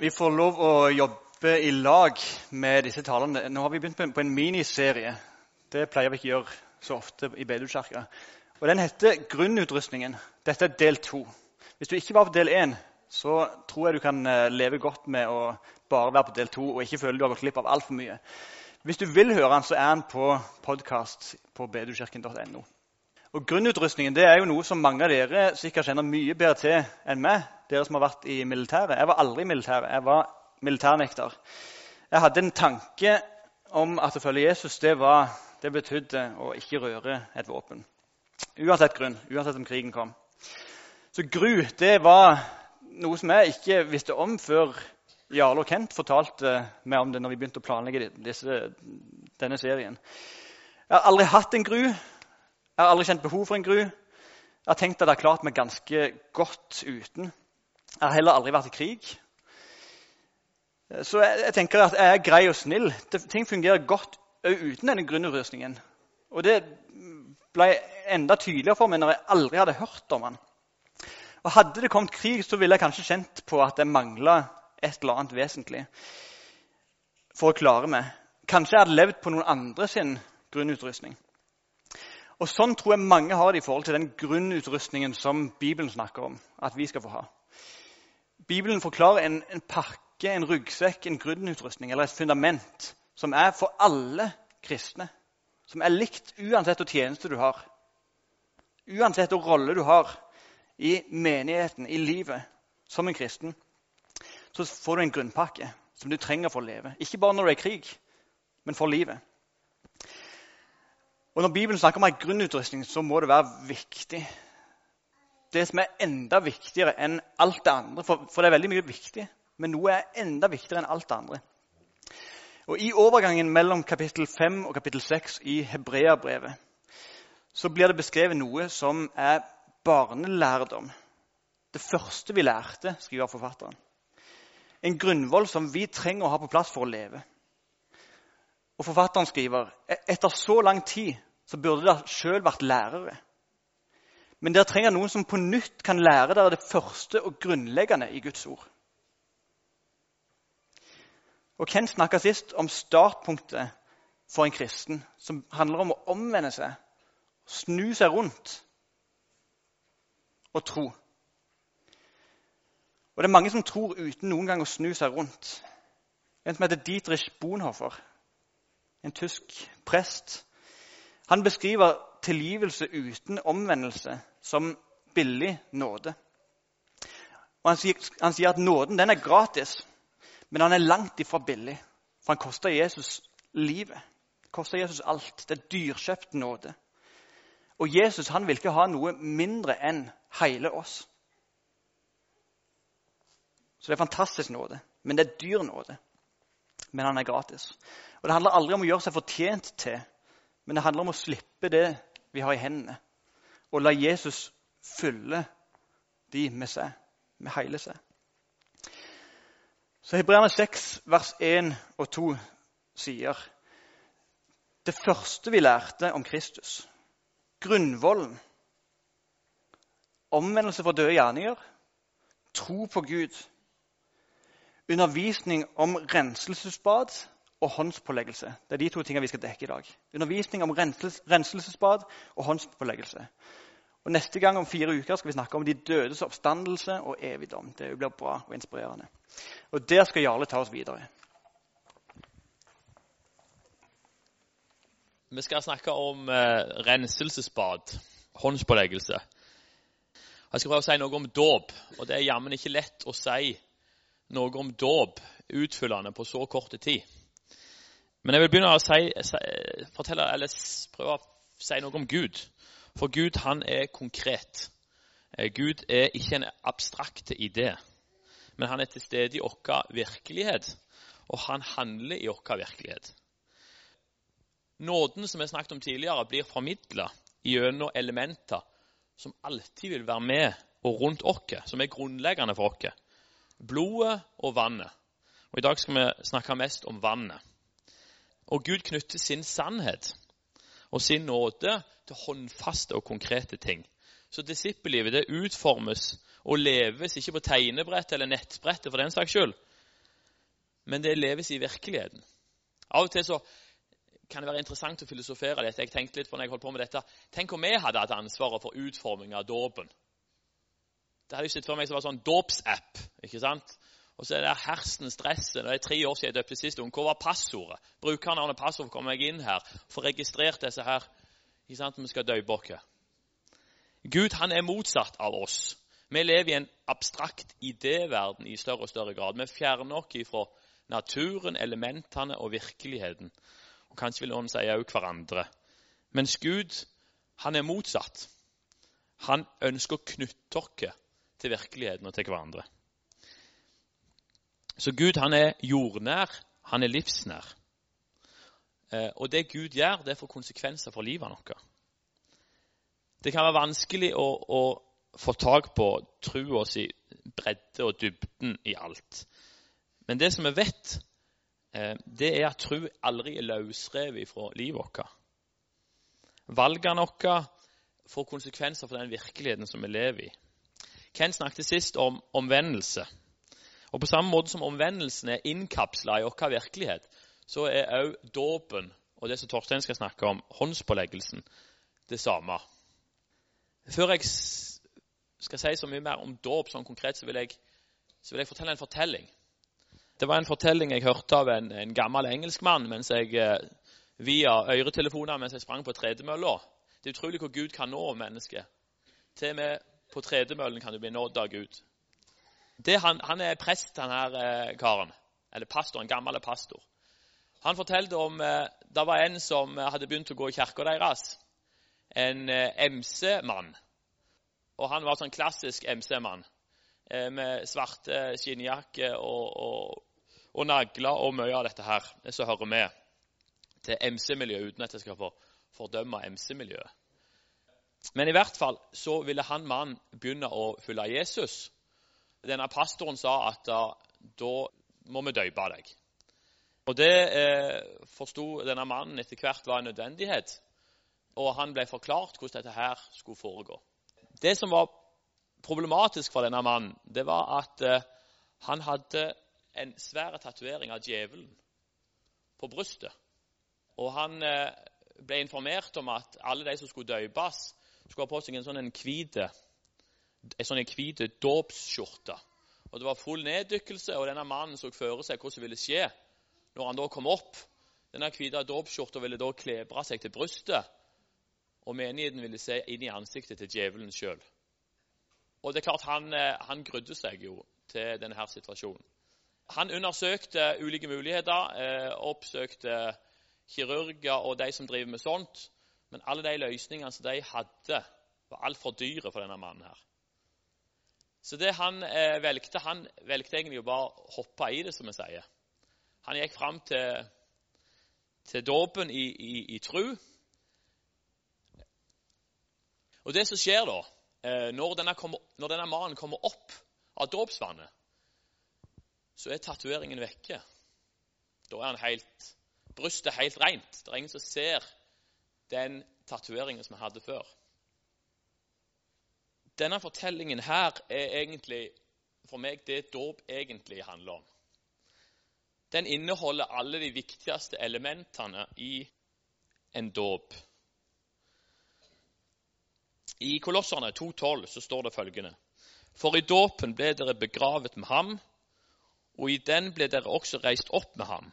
Vi får lov å jobbe i lag med disse talene. Nå har vi begynt på en miniserie. Det pleier vi ikke å gjøre så ofte i Bedehuskirka. Og Den heter 'Grunnutrustningen'. Dette er del to. Hvis du ikke var på del én, så tror jeg du kan eh, leve godt med å bare være på del to og ikke føle du har gått glipp av altfor mye. Hvis du vil høre den, så er den på podkast på bedehuskirken.no. Og Grunnutrustningen det er jo noe som mange av dere sikkert kjenner mye bedre til enn meg. Dere som har vært i militæret. Jeg var aldri i militæret. Jeg var militærnekter. Jeg hadde en tanke om at å følge Jesus det, var, det betydde å ikke røre et våpen. Uansett grunn, uansett om krigen kom. Så gru det var noe som jeg ikke visste om før Jarle og Kent fortalte meg om det når vi begynte å planlegge disse, denne serien. Jeg har aldri hatt en gru. Jeg har aldri kjent behov for en gru. Jeg har tenkt at jeg har klart meg ganske godt uten. Jeg har heller aldri vært i krig. Så jeg, jeg tenker at jeg er grei og snill. Det, ting fungerer godt uten denne grunnutrustningen. Og det ble enda tydeligere for meg når jeg aldri hadde hørt om den. Og Hadde det kommet krig, så ville jeg kanskje kjent på at jeg mangla et eller annet vesentlig for å klare meg. Kanskje jeg hadde levd på noen andre sin grunnutrustning. Og Sånn tror jeg mange har det i forhold til den grunnutrustningen som Bibelen snakker om at vi skal få ha. Bibelen forklarer en, en pakke, en ryggsekk, en grunnutrustning eller et fundament som er for alle kristne. Som er likt uansett hvilken tjeneste du har. Uansett hvilken rolle du har i menigheten, i livet, som en kristen. Så får du en grunnpakke som du trenger for å leve. Ikke bare når du er i krig, men for livet. Og Når Bibelen snakker om en grunnutrustning, så må det være viktig. Det som er enda viktigere enn alt det andre. For, for, det er veldig mye viktig, men noe er enda viktigere enn alt det andre. Og I overgangen mellom kapittel 5 og kapittel 6 i Hebreabrevet så blir det beskrevet noe som er barnelærdom. Det første vi lærte, skriver forfatteren. En grunnvoll som vi trenger å ha på plass for å leve. Og Forfatteren skriver «E-, etter så lang tid så burde dere sjøl vært lærere. Men dere trenger noen som på nytt kan lære dere det første og grunnleggende i Guds ord. Og Ken snakka sist om startpunktet for en kristen, som handler om å omvende seg, snu seg rundt og tro. Og Det er mange som tror uten noen gang å snu seg rundt. En som heter Dietrich Bonhoeffer, en tysk prest. Han beskriver tilgivelse uten omvendelse som billig nåde. Og han sier, han sier at nåden den er gratis, men han er langt ifra billig. For han koster Jesus livet. Koster Jesus alt. Det er dyrkjøpt nåde. Og Jesus han vil ikke ha noe mindre enn hele oss. Så det er fantastisk nåde, men det er dyr nåde. Men han er gratis. Og Det handler aldri om å gjøre seg fortjent til, men det handler om å slippe det vi har i hendene, og la Jesus fylle de med seg, med hele seg. Så Hebreerne 6, vers 1 og 2 sier det første vi lærte om Kristus, grunnvollen, omvendelse fra døde gjerninger, tro på Gud, undervisning om renselsesbad og håndspåleggelse. Det er de to tingene vi skal dekke i dag. Undervisning om renselsesbad og håndspåleggelse. Og Neste gang om fire uker skal vi snakke om de dødes oppstandelse og evigdom. Det blir bra og inspirerende. Og Der skal Jarle ta oss videre. Vi skal snakke om eh, renselsesbad, håndspåleggelse. Jeg skal prøve å si noe om dåp. Og det er jammen ikke lett å si noe om dåp utfyllende på så kort tid. Men jeg vil begynne å si, fortelle, eller prøve å si noe om Gud. For Gud han er konkret. Eh, Gud er ikke en abstrakt idé, men han er til stede i vår virkelighet, og han handler i vår virkelighet. Nåden som vi snakket om tidligere, blir formidla gjennom elementer som alltid vil være med og rundt oss, som er grunnleggende for oss. Blodet og vannet. Og I dag skal vi snakke mest om vannet. Og Gud knytter sin sannhet og sin nåde til håndfaste og konkrete ting. Så disippellivet det utformes og leves ikke på tegnebrett eller nettbrettet, for den saks skyld, men det leves i virkeligheten. Av og til så kan det være interessant å filosofere dette. Jeg tenkte litt på når jeg holdt på med dette. Tenk om vi hadde hatt ansvaret for utforming av dåpen. Det hadde jeg sett for meg som en sånn dåpsapp. ikke sant? Og så er det hersens stresset. Det er tre år siden jeg døpte sist ung. Hvor var passordet? Brukernavnet for å komme meg inn her. Få registrert disse her. Ikke sant? Vi skal døpe oss. Gud han er motsatt av oss. Vi lever i en abstrakt idéverden i større og større grad. Vi fjerner oss fra naturen, elementene og virkeligheten. Og Kanskje vil noen si også hverandre. Mens Gud han er motsatt. Han ønsker å knytte oss til virkeligheten og til hverandre. Så Gud han er jordnær, han er livsnær. Eh, og det Gud gjør, det får konsekvenser for livet vårt. Det kan være vanskelig å, å få tak på trua si bredde og dybden i alt. Men det som vi vet, eh, det er at tro aldri er løsrevet fra livet vårt. Valgene våre får konsekvenser for den virkeligheten som vi lever i. Ken snakket sist om omvendelse. Og På samme måte som omvendelsen er innkapsla i vår virkelighet, så er òg dåpen og det som Torstein skal snakke om, håndspåleggelsen, det samme. Før jeg skal si så mye mer om dåp sånn konkret, så vil, jeg, så vil, jeg, fortelle en fortelling. Det var en fortelling jeg hørte av en, en gammel engelskmann mens jeg, eh, via øretelefoner mens jeg sprang på tredemølla. Det er utrolig hvor Gud kan nå mennesket. Til og med på tredemøllen kan du bli nådd av Gud. Han, han, er prest, han her eh, karen. Eller pastor, en gammel pastor. Han fortalte om eh, det var en som hadde begynt å gå i kirka deres. En eh, MC-mann. Og han var sånn klassisk MC-mann. Eh, med svarte skinnjakke og, og, og, nagler og mye av dette her. Som hører med til MC-miljøet, uten at jeg skal få fordømme MC-miljøet. Men i hvert fall så ville han mannen begynne å følge Jesus. Denne pastoren sa at da, må vi døpe deg. Og Det eh, forsto denne mannen etter hvert var en nødvendighet, og han ble forklart hvordan dette her skulle foregå. Det som var problematisk for denne mannen, det var at eh, han hadde en svær tatovering av djevelen på brystet. Og han eh, ble informert om at alle de som skulle døpes, skulle ha på seg en sånn en en sånn hvit dåpsskjorte. Og Det var full neddykkelse, og denne mannen så for seg hvordan det ville skje når han da kom opp. Denne hvite dåpsskjorta ville da klebre seg til brystet, og menigheten ville se inn i ansiktet til djevelen sjøl. Og det er klart, han, eh, han grudde seg jo til denne situasjonen. Han undersøkte ulike muligheter, eh, oppsøkte kirurger og de som driver med sånt. Men alle de løsningene som de hadde, var altfor dyre for denne mannen. her. Så det han eh, velgte, han velgte egentlig å bare hoppe i det, som vi sier. Han gikk fram til, til dåpen i, i, i tru. Og det som skjer da, eh, når denne, kommer, når denne mannen kommer opp av dåpsvannet, så er tatoveringen vekke. Da er han helt, brystet helt rent. Det er ingen som ser den tatoveringen som han hadde før. Denne fortellingen her er egentlig for meg det dåp egentlig handler om. Den inneholder alle de viktigste elementene i en dåp. I Kolosserne 2,12 så står det følgende.: For i dåpen ble dere begravet med ham, og i den ble dere også reist opp med ham,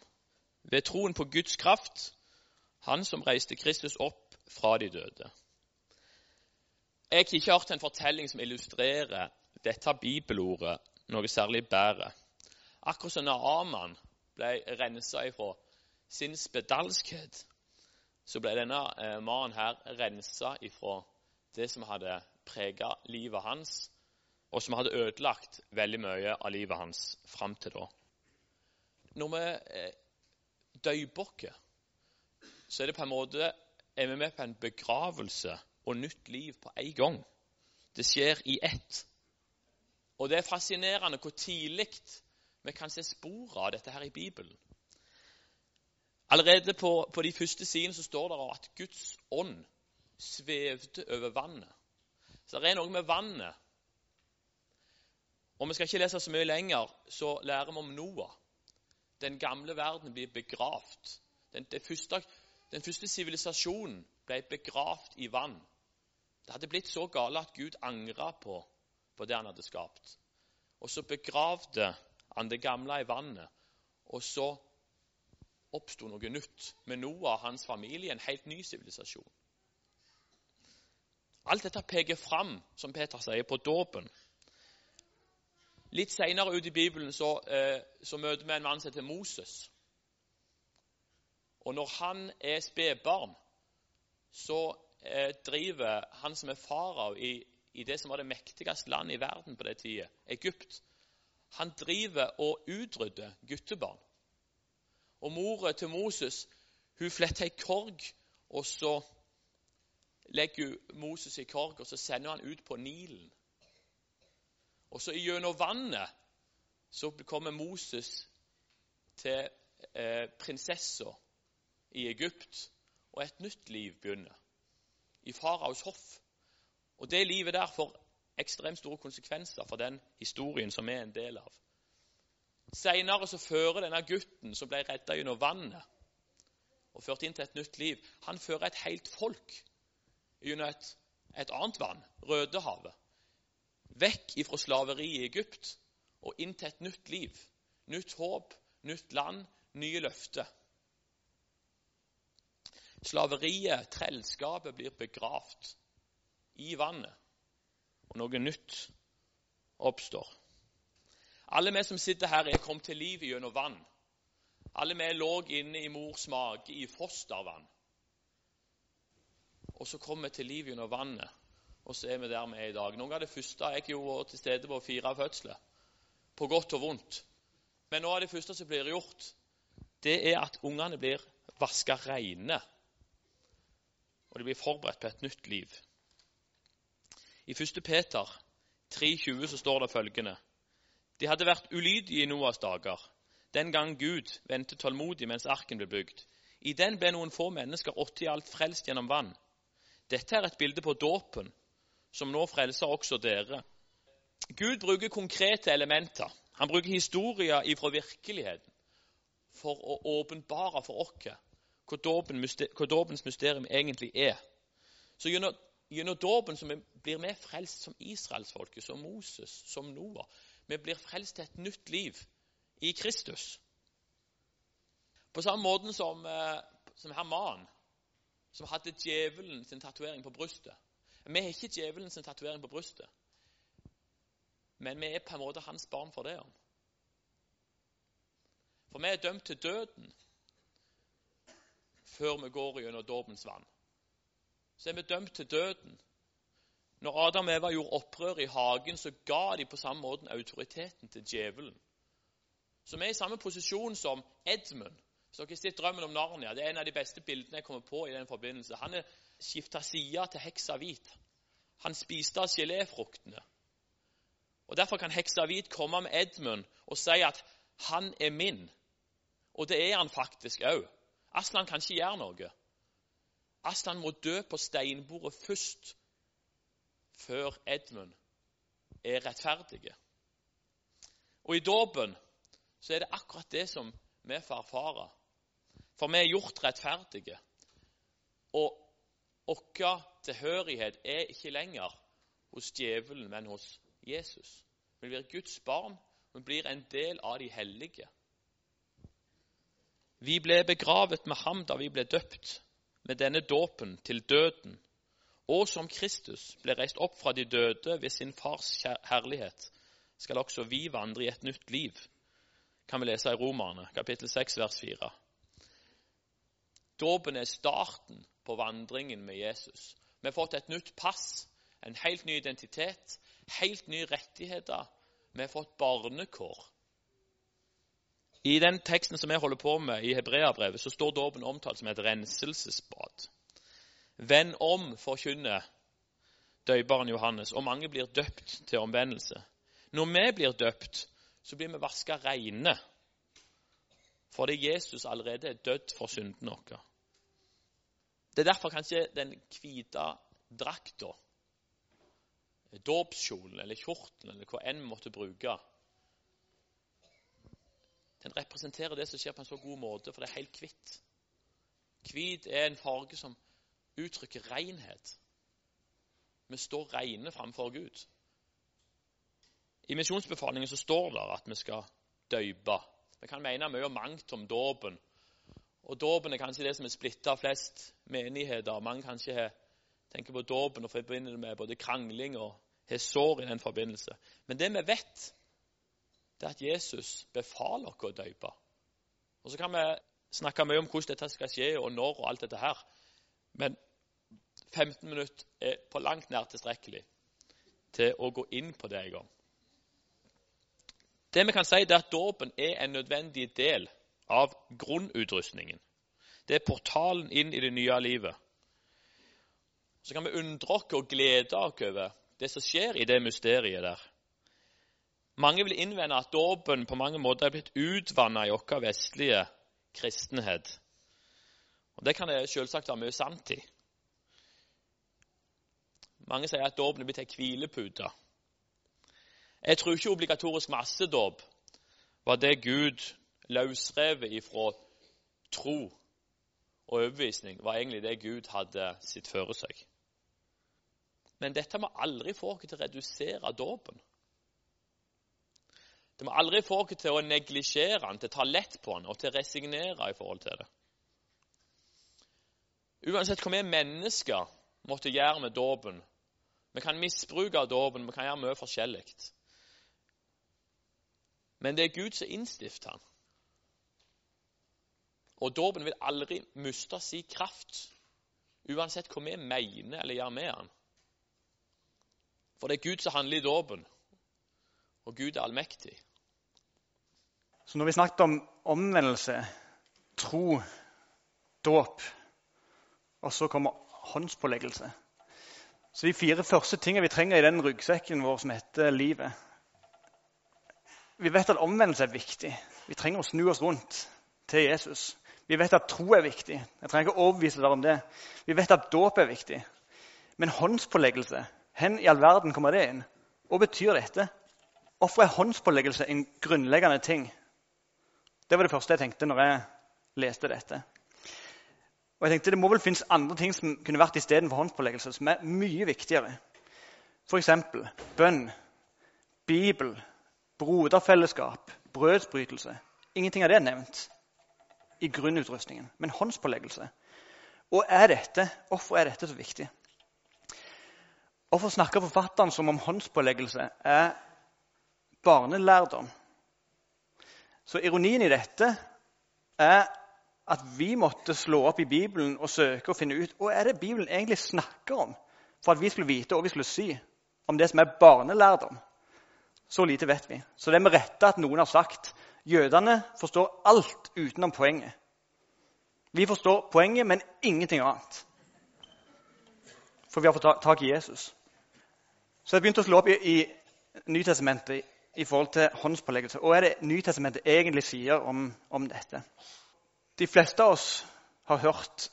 ved troen på Guds kraft, han som reiste Kristus opp fra de døde. Jeg har ikke hørt en fortelling som illustrerer dette bibelordet noe særlig bedre. Akkurat som Naaman ble rensa ifra sin spedalskhet, så ble denne eh, mannen her rensa ifra det som hadde prega livet hans, og som hadde ødelagt veldig mye av livet hans fram til da. Når vi eh, oss, så er det på en måte er vi med på en begravelse og nytt liv på en gang. Det skjer i ett. Og det er fascinerende hvor tidlig vi kan se spor av dette her i Bibelen. Allerede på, på de første sidene så står det at Guds ånd svevde over vannet. Så det er noe med vannet. Og Vi skal ikke lese så mye lenger, så lærer vi om Noah. Den gamle verden blir begravd. Den, første, den første sivilisasjonen ble begravd i vann. Det hadde blitt så gale at Gud angra på, på det han hadde skapt. Og så begravde han det gamle i vannet. Og så oppsto noe nytt med Noah og hans familie, en helt ny sivilisasjon. Alt dette peker fram, som Peter sier, på dåpen. Litt seinere ute i Bibelen så, eh, så, møter vi en mann som heter Moses. Og når han er spedbarn, så eh, driver han som er farao i, i, det som var det mektigste landet i verden på den tida, Egypt, han driver og utrydder guttebarn. Og mora til Moses hun fletter ei korg, og så legger hun Moses i korg, og så sender han ut på Nilen. Og så gjennom vannet så kommer Moses til eh, prinsessa i Egypt, og et nytt liv begynner. I faraos hoff. Og det livet der får ekstremt store konsekvenser for den historien som vi er en del av. Seinere fører denne gutten som ble redda gjennom vannet og ført inn til et nytt liv, han fører et helt folk gjennom et, et annet vann, Rødehavet. Vekk ifra slaveriet i Egypt og inn til et nytt liv. Nytt håp, nytt land, nye løfter. Slaveriet, trellskapet, blir begravd i vannet, og noe nytt oppstår. Alle vi som sitter her, er kommet til liv gjennom vann. Alle vi lå inne i mors mage i fostervann. Og så kom vi til liv gjennom vannet, og så er vi der vi er i dag. Noe av det første Jeg gjorde til stede på fire fødsler, på godt og vondt. Men noe av det første som blir gjort, det er at ungene blir vaska reine. Og de blir forberedt på et nytt liv. I 1. Peter 3,20 så står det følgende De hadde vært ulydige i Noas dager, den gang Gud ventet tålmodig mens arken ble bygd. I den ble noen få mennesker, åtte i alt, frelst gjennom vann. Dette er et bilde på dåpen, som nå frelser også dere. Gud bruker konkrete elementer. Han bruker historier fra virkeligheten for å åpenbare for oss hva dåpens mysterium egentlig er. Så gjennom, gjennom dåpen blir vi frelst som israelsfolket, som Moses, som Noah. Vi blir frelst til et nytt liv i Kristus. På samme måte som, eh, som Herman, som hadde djevelen sin tatovering på brystet. Vi har ikke djevelen sin tatovering på brystet, men vi er på en måte hans barn for det. For vi er dømt til døden før vi går gjennom dåpens vann. Så er vi dømt til døden. Når Adam og Eva gjorde opprør i hagen, så ga de på samme måte autoriteten til djevelen. Så vi er i samme posisjon som Edmund. Hvis dere sitter drømmen om Narnia, Det er en av de beste bildene jeg kommer på. i den forbindelse. Han er skifta side til heksa hvit. Han spiste av geléfruktene. Og Derfor kan heksa hvit komme med Edmund og si at han er min. Og det er han faktisk òg. Aslan kan ikke gjøre noe. Aslan må dø på steinbordet først, før Edmund er rettferdige. Og i dåpen så er det akkurat det som vi får erfare. For vi er gjort rettferdige. Og vår tilhørighet er ikke lenger hos djevelen, men hos Jesus. Vi blir Guds barn, vi blir en del av de hellige. Vi ble begravet med ham da vi ble døpt, med denne dåpen til døden, og som Kristus ble reist opp fra de døde ved sin fars herlighet, skal også vi vandre i et nytt liv, kan vi lese i Romerne, kapittel 6, vers 4. Dåpen er starten på vandringen med Jesus. Vi har fått et nytt pass, en helt ny identitet, helt nye rettigheter. Vi har fått barnekår. I den teksten som jeg holder på med i Hebreabrevet, så står dåpen omtalt som et renselsesbad. Venn om, forkynner døyperen Johannes, og mange blir døpt til omvendelse. Når vi blir døpt, så blir vi vaska reine. Fordi Jesus allerede er dødd for syndene våre. Det er derfor kanskje den hvite drakta, dåpskjolen eller kjortelen eller hva enn vi måtte bruke, den representerer det som skjer, på en så god måte, for det er helt hvitt. Hvit er en farge som uttrykker renhet. Vi står rene framfor Gud. I misjonsbefalingen så står det at vi skal døype. Vi kan mene mye og mangt om dåpen. Og Dåpen er kanskje det som er splitta flest menigheter. Mange kanskje tenker på dåpen og forbinder det med både krangling og har sår i den forbindelse. Men det vi vet, det er at Jesus befaler oss å døype. Og Så kan vi snakke mye om hvordan dette skal skje, og når og alt dette her. Men 15 minutter er på langt nær tilstrekkelig til å gå inn på det en gang. Det vi kan si, er at dåpen er en nødvendig del av grunnutrustningen. Det er portalen inn i det nye livet. Så kan vi undre oss og glede oss over det som skjer i det mysteriet der. Mange vil innvende at dåpen på mange måter er blitt utvanna i vår vestlige kristenhet. Og Det kan det selvsagt være mye sant i. Mange sier at dåpen er blitt ei hvilepute. Jeg tror ikke obligatorisk massedåp var det Gud løsrevet ifra tro og overbevisning, var egentlig det Gud hadde sitt føre seg. Men dette må aldri få oss til å redusere dåpen. Det må aldri få oss til å neglisjere den, til å ta lett på den og til å resignere i forhold til det. Uansett hva vi mennesker måtte gjøre med dåpen Vi kan misbruke dåpen, vi kan gjøre mye forskjellig. Men det er Gud som innstifter den. Og dåpen vil aldri miste sin kraft, uansett hva vi mener eller gjør med den. For det er Gud som handler i dåpen, og Gud er allmektig. Så når vi snakket om omvendelse, tro, dåp, og så kommer håndspåleggelse Så de fire første tingene vi trenger i den ryggsekken vår som heter livet Vi vet at omvendelse er viktig. Vi trenger å snu oss rundt til Jesus. Vi vet at tro er viktig. Jeg trenger ikke overbevise dere om det. Vi vet at dåp er viktig. Men håndspåleggelse, hen i all verden kommer det inn? Hva betyr dette? Hvorfor er håndspåleggelse en grunnleggende ting? Det var det første jeg tenkte når jeg leste dette. Og jeg tenkte Det må vel finnes andre ting som kunne vært istedenfor håndspåleggelse, som er mye viktigere. F.eks. bønn, Bibel, broderfellesskap, brødsbrytelse. Ingenting av det er nevnt i grunnutrustningen, men håndspåleggelse. Og er dette, Hvorfor er dette så viktig? Hvorfor snakker forfatteren som om håndspåleggelse er barnelærdom? Så Ironien i dette er at vi måtte slå opp i Bibelen og søke og finne ut hva er det Bibelen egentlig snakker om, for at vi skulle vite hva vi skulle si om det som er barnelærdom. Så lite vet vi. Så det er med rette at noen har sagt Jødene forstår alt utenom poenget. Vi forstår poenget, men ingenting annet. For vi har fått tak i Jesus. Så jeg begynte å slå opp i, i Nytestamentet i forhold til håndspåleggelse. Hva er det Nytestamentet egentlig sier om, om dette? De fleste av oss har hørt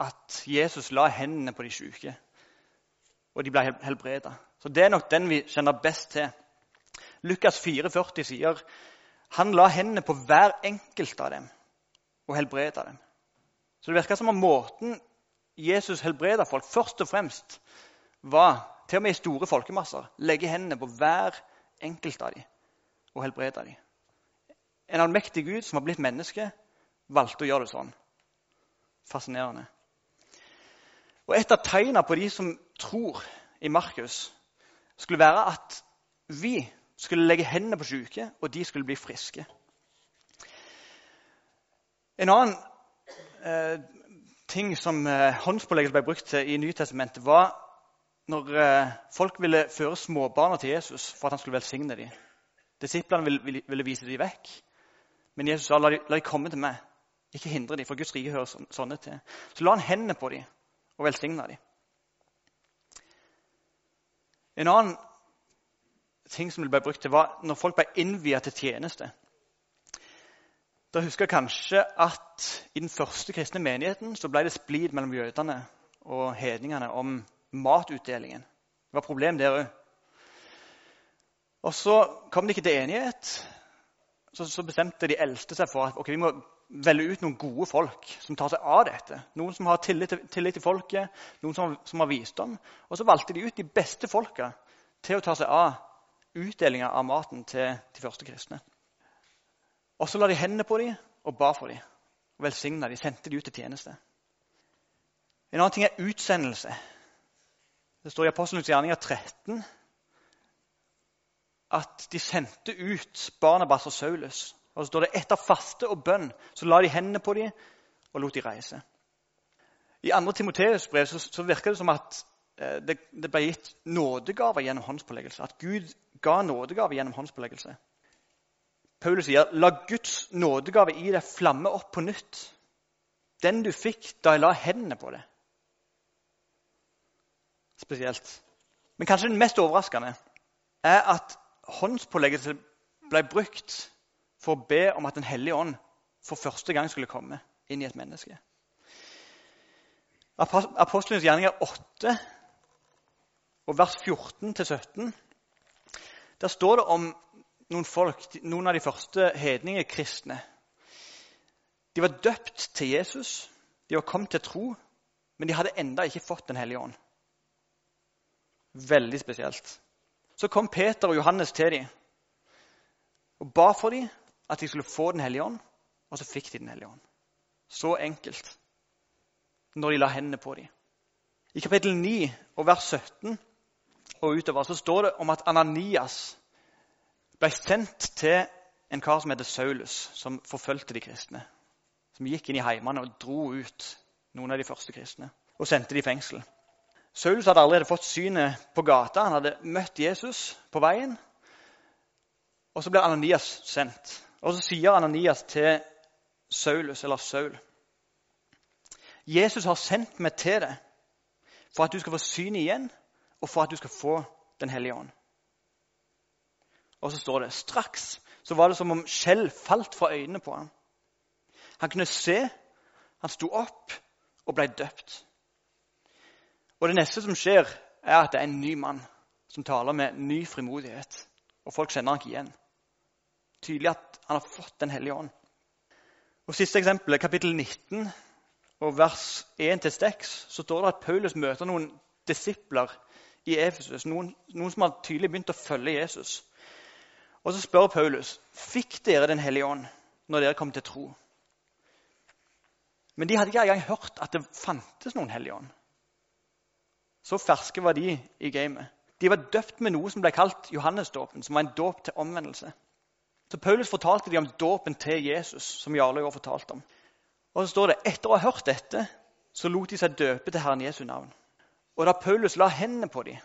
at Jesus la hendene på de syke, og de ble helbreda. Så Det er nok den vi kjenner best til. Lukas 4,40 sier han la hendene på hver enkelt av dem og helbreda dem. Så det virker som om måten Jesus helbreda folk først og fremst var, til og med i store folkemasser, legge hendene på hver enkelt av dem og helbrede dem. En allmektig Gud som har blitt menneske, valgte å gjøre det sånn. Fascinerende. Og Et av tegnene på de som tror i Markus, skulle være at vi skulle legge hendene på syke, og de skulle bli friske. En annen eh, ting som eh, håndspåleggelse ble brukt til i Nytestamentet, var når eh, folk ville føre småbarna til Jesus for at han skulle velsigne dem. Disiplene ville, vise dem vekk, men Jesus sa la dem, komme til meg. Ikke hindre dem, for Guds rike hører sånne, sånne til. Så la han hendene på dem og velsigna dem. En annen ting som ble brukt til, var når folk ble innviet til tjeneste. Da husker jeg kanskje at I den første kristne menigheten så ble det splid mellom jødene og hedningene om matutdelingen. Det var problem der òg. Og så kom de ikke til enighet. Så så, bestemte de eldste seg for at okay, vi må velge ut noen gode folk som tar seg av dette. Noen som har tillit til, tillit til folket, noen som, som, har visdom. Og så valgte de ut de beste folka til å ta seg av utdelinga av maten til de første kristne. Og så la de hendene på dem og ba for dem. Og velsigna dem, sendte de ut til tjeneste. En annen ting er utsendelse. Det står i Apostelens gjerninger 13 at de sendte ut Barnabas og Saulus. Og så står det etter faste og bønn så la de hendene på dem og lot de reise. I 2. Timoteus brev så, så virker det som at eh, det, det, ble gitt nådegaver gjennom håndspåleggelse. At Gud ga nådegaver gjennom håndspåleggelse. Paulus sier, 'La Guds nådegave i deg flamme opp på nytt.' Den du fikk da jeg la hendene på det. Spesielt. Men kanskje den mest overraskende er at håndspåleggelse ble brukt for å be om at Den hellige ånd for første gang skulle komme inn i et menneske. Apostelens gjerninger 8 og vers 14-17 Der står det om noen folk, noen av de første hedningekristne. De var døpt til Jesus, de var kommet til tro, men de hadde enda ikke fått Den hellige ånd. Veldig spesielt. Så kom Peter og Johannes til dem og ba for dem at de skulle få Den hellige ånd, og så fikk de Den hellige ånd. Så enkelt når de la hendene på dem. I kapittel 9 og vers 17 og utover så står det om at Ananias ble sendt til en kar som heter Saulus, som forfulgte de kristne. Som gikk inn i heimene og dro ut noen av de første kristne og sendte de i fengsel. Saulus hadde allerede fått synet på gata. Han hadde møtt Jesus på veien. Og så blir Ananias sendt. Og så sier Ananias til Saulus, eller Saul Jesus har sendt meg til deg for at du skal få synet igjen, og for at du skal få Den hellige ånd. Og så står det straks så var det som om skjell falt fra øynene på ham. Han kunne se, han sto opp og ble døpt. Og Det neste som skjer, er at det er en ny mann som taler med ny frimodighet. Og folk kjenner han ikke igjen. Tydelig at han har fått Den hellige ånd. Og Siste eksempel, kapittel 19, og vers 1-6, så står det at Paulus møter noen disipler i Efesus. Noen, noen som har tydelig begynt å følge Jesus. Og Så spør Paulus fikk dere Den hellige ånd når dere kom til tro. Men de hadde ikke engang hørt at det fantes noen hellige ånd. Så ferske var de i gamet. De var døpt med noe som ble kalt Johannesdåpen, som var en dåp til omvendelse. Så Paulus fortalte dem om dåpen til Jesus, som Jarle har fortalt om. Og så står det etter å ha hørt dette, så lot de seg døpe til Herren Jesu navn. Og da Paulus la hendene på dem,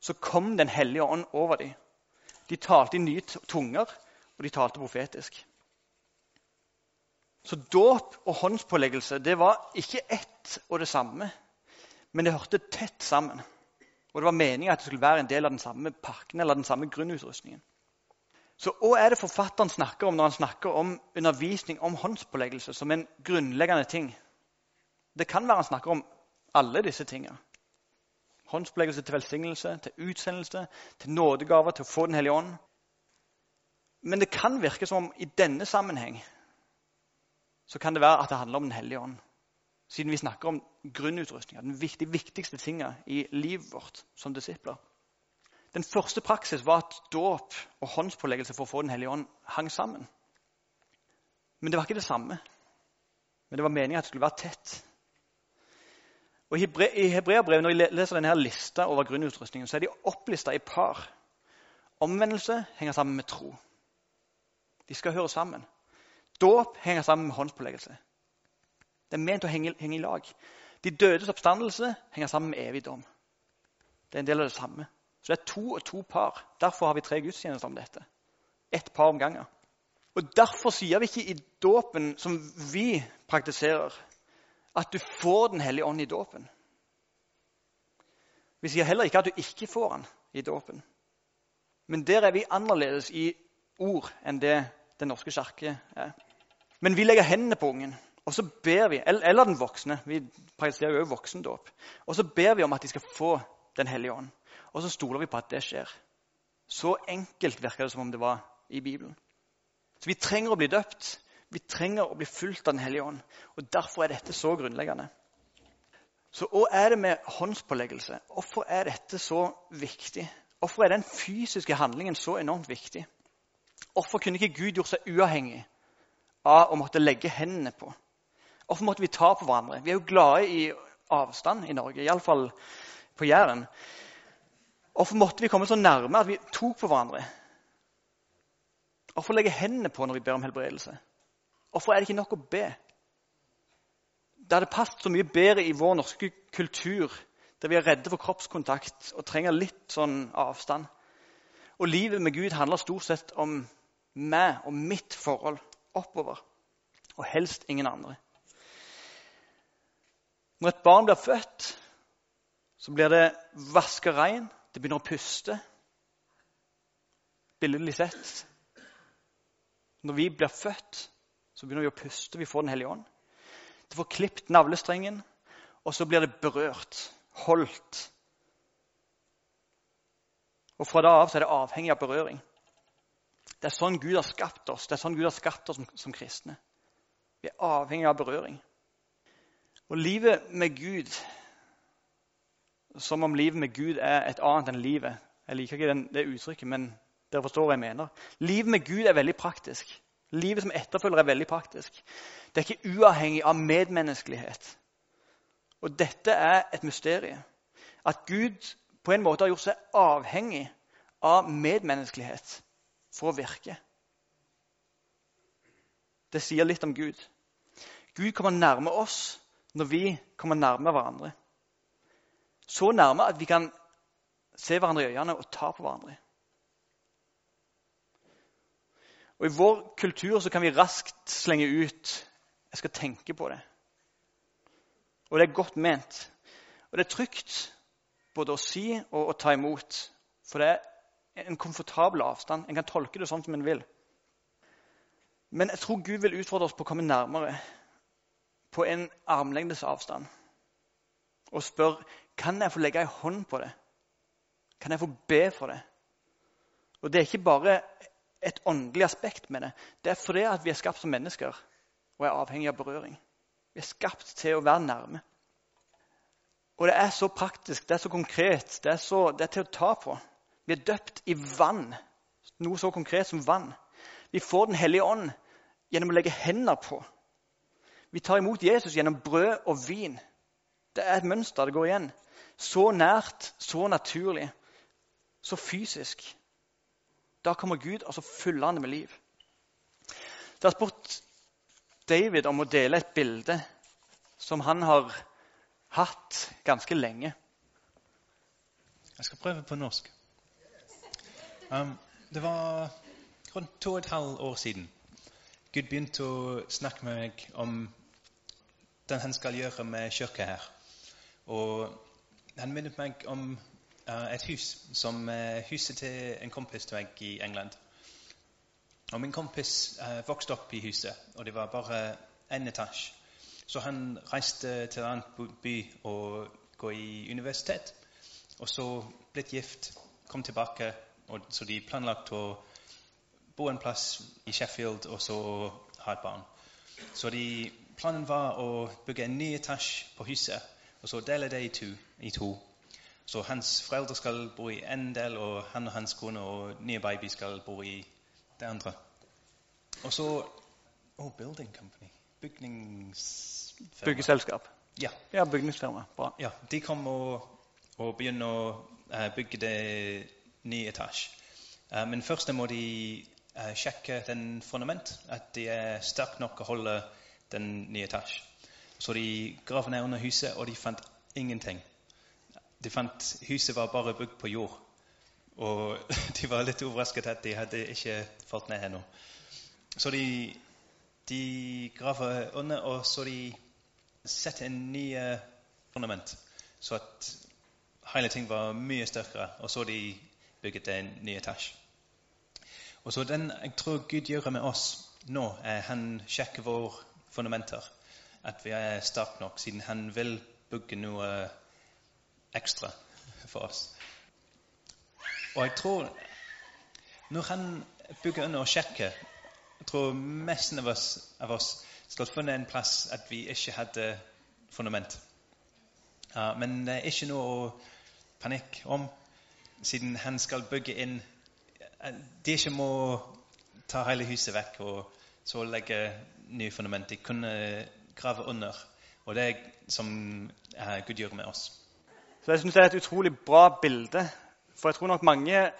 så kom Den hellige ånd over dem. De talte i nye tunger, og de talte profetisk. Så dåp og håndspåleggelse det var ikke ett og det samme men det hørte tett sammen. Og det var meningen at det skulle være en del av den samme pakken eller den samme grunnutrustningen. Så Hva er det forfatteren snakker om når han snakker om undervisning om håndspåleggelse som en grunnleggende ting? Det kan være han snakker om alle disse tingene. Håndspåleggelse til velsignelse, til utsendelse, til nådegaver, til å få Den hellige ånd. Men det kan virke som om i denne sammenheng så kan det være at det handler om Den hellige ånd siden vi snakker om grunnutrustninga, den viktig, viktigste tinga i livet vårt som disipler. Den første praksis var at dåp og håndspåleggelse for å få Den hellige ånd hang sammen. Men det var ikke det samme. Men det var meninga at det skulle være tett. Og I Hebreabrevet, når jeg leser denne lista over grunnutrustningen, så er de opplista i par. Omvendelse henger sammen med tro. De skal høre sammen. Dåp henger sammen med håndspåleggelse. Det er ment å henge, henge, i lag. De dødes oppstandelse henger sammen med evig dom. Det er en del av det samme. Så det er to og to par. Derfor har vi tre gudstjenester om dette. Ett par om gangen. Og Derfor sier vi ikke i dåpen, som vi praktiserer, at du får Den hellige ånd i dåpen. Vi sier heller ikke at du ikke får den i dåpen. Men der er vi annerledes i ord enn det Den norske kirke er. Men vi legger hendene på ungen. Og så ber vi, Eller den voksne. Vi praktiserer jo voksendåp. Og så ber vi om at de skal få Den hellige ånd. Og så stoler vi på at det skjer. Så enkelt virker det som om det var i Bibelen. Så vi trenger å bli døpt. Vi trenger å bli fulgt av Den hellige ånd. Og Derfor er dette så grunnleggende. Så hva er det med håndspåleggelse? Hvorfor er dette så viktig? Hvorfor er den fysiske handlingen så enormt viktig? Hvorfor kunne ikke Gud gjort seg uavhengig av å måtte legge hendene på? Hvorfor måtte vi ta på hverandre? Vi er jo glade i avstand i Norge, iallfall på Jæren. Hvorfor måtte vi komme så nærme at vi tok på hverandre? Hvorfor legge hendene på når vi ber om helbredelse? Hvorfor er det ikke nok å be? Det hadde passet så mye bedre i vår norske kultur, der vi er redde for kroppskontakt og trenger litt sånn avstand. Og livet med Gud handler stort sett om meg og mitt forhold oppover. Og helst ingen andre. Når et barn blir født, så blir det vaska rein. Det begynner å puste. Billedlig sett. Når vi blir født, så begynner vi å puste. Vi får Den hellige ånd. Det får klipt navlestrengen, og så blir det berørt, holdt. Og fra da av så er det avhengig av berøring. Det er sånn Gud har skapt oss Det er sånn Gud har skapt oss som, som kristne. Vi er avhengig av berøring. Og livet med Gud som om livet med Gud er et annet enn livet. Jeg liker ikke den, det uttrykket, men dere forstår hva jeg mener. Livet med Gud er veldig praktisk. Livet som etterfølger er veldig praktisk. Det er ikke uavhengig av medmenneskelighet. Og dette er et mysterium. At Gud på en måte har gjort seg avhengig av medmenneskelighet for å virke. Det sier litt om Gud. Gud kommer nærme oss når vi kommer nærme hverandre. Så nærme at vi kan se hverandre i øynene og ta på hverandre. Og I vår kultur så kan vi raskt slenge ut 'jeg skal tenke på det'. Og det er godt ment. Og det er trygt både å si og å ta imot. For det er en komfortabel avstand. En kan tolke det sånn som en vil. Men jeg tror Gud vil utfordre oss på å komme nærmere på en armlengdes avstand og spør kan jeg få legge en hånd på det. Kan jeg få be for det? Og Det er ikke bare et åndelig aspekt med det. Det er fordi at vi er skapt som mennesker og er avhengig av berøring. Vi er skapt til å være nærme. Og det er så praktisk, det er så konkret, det er, så, det er til å ta på. Vi er døpt i vann, noe så konkret som vann. Vi får Den hellige ånd gjennom å legge hender på. Vi tar imot Jesus gjennom brød og vin. Det er et mønster det går igjen. Så nært, så naturlig, så fysisk. Da kommer Gud, og så fyller han det med liv. Jeg har spurt David om å dele et bilde som han har hatt ganske lenge. Jeg skal prøve på norsk. Um, det var rundt to og et halvt år siden Gud begynte å snakke med meg om det han skal gjøre med kirka her. Og han minnet meg om uh, et hus som uh, huset til en kompis til meg i England. Og Min kompis uh, vokste opp i huset, og det var bare én etasje. Så han reiste til en annen by og gå i universitet. Og så blitt gift, kom tilbake, og så de planlagt å bo en plass i Sheffield og så ha et barn. Så de, planen var å bygge en ny etasje på huset og så dele det i to, i to. Så hans foreldre skal bo i en del, og han og hans kone og nye baby skal bo i det andre. Og så Oh, building company. Bygningsfirma. Byggeselskap. Ja. Ja, bygningsfirma. Bra. ja. De kom og, og begynner å uh, bygge det nye etasje. Uh, men først må de uh, sjekke den fundament, at de er sterke nok å holde den nye etasjen. Så de grav ned under huset, og de fant ingenting. De fant Huset var bare bygd på jord. Og de var litt overrasket at de hadde ikke falt ned ennå. Så de, de graver under, og så de setter en ny ornament. fundament. Så at hele ting var mye sterkere. Og så de bygget en ny etasje. Og så den jeg tror Gud gjør med oss nå, er han sjekker våre fundamenter at vi er sterke nok, siden han vil bygge noe ekstra for oss. Og jeg tror når han bygger under og sjekker jeg tror mesten av oss, av oss skal funnet en plass at vi ikke hadde fundament. Uh, men det er ikke noe å panikk om, siden han skal bygge inn uh, De ikke må ta hele huset vekk og så legge nye fundament. De kunne grave under. Og det er som uh, Gud gjør med oss. Så jeg synes Det er et utrolig bra bilde. For jeg tror nok mange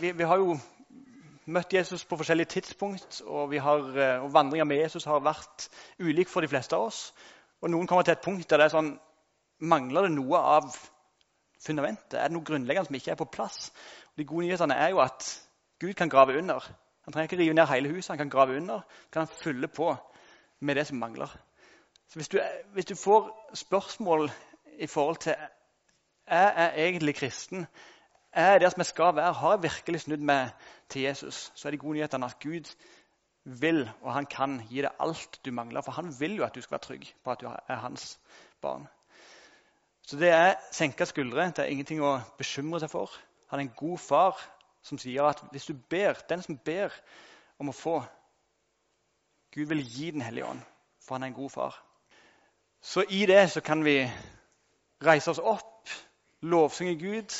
Vi, vi har jo møtt Jesus på forskjellige tidspunkt, og, har, eh, og vandringa med Jesus har vært ulik for de fleste av oss. Og noen kommer til et punkt der det er sånn Mangler det noe av fundamentet? Er det noe grunnleggende som ikke er på plass? Og de gode nyhetene er jo at Gud kan grave under. Han trenger ikke rive ned hele huset, han kan grave under. kan han fylle på med det som mangler. Så hvis du, hvis du får spørsmål i forhold til er jeg egentlig kristen, er jeg der som jeg skal være, har jeg virkelig snudd meg til Jesus, så er de gode nyhetene at Gud vil og han kan gi deg alt du mangler. For han vil jo at du skal være trygg på at du er hans barn. Så det er senka skuldre. Det er ingenting å bekymre seg for. Han er en god far som sier at hvis du ber, den som ber om å få Gud vil gi Den hellige ånd, for han er en god far. Så i det så kan vi reise oss opp, lovsynge Gud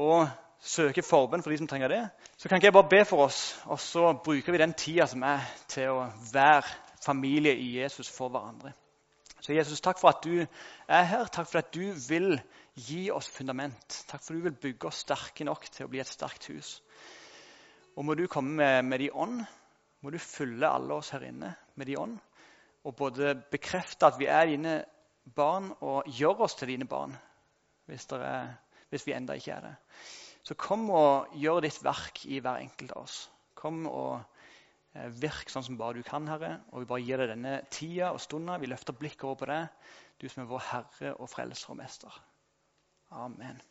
og søke forbønn for de som trenger det. Så kan ikke jeg bare be for oss, og så bruker vi den tida som er, til å være familie i Jesus for hverandre. Så Jesus, takk for at du er her. Takk for at du vil gi oss fundament. Takk for du vil bygge oss sterke nok til å bli et sterkt hus. Og må du komme med, med de ånd. Må du fylle alle oss her inne med de ånd. Og både bekrefte at vi er dine barn, og gjøre oss til dine barn hvis, er, hvis vi enda ikke er det. Så kom og gjør ditt verk i hver enkelt av oss. Kom og eh, virk sånn som bare du kan, Herre. Og vi bare gir deg denne tida og stunda. Vi løfter blikket over på deg, du som er vår Herre og Frelser og Mester. Amen.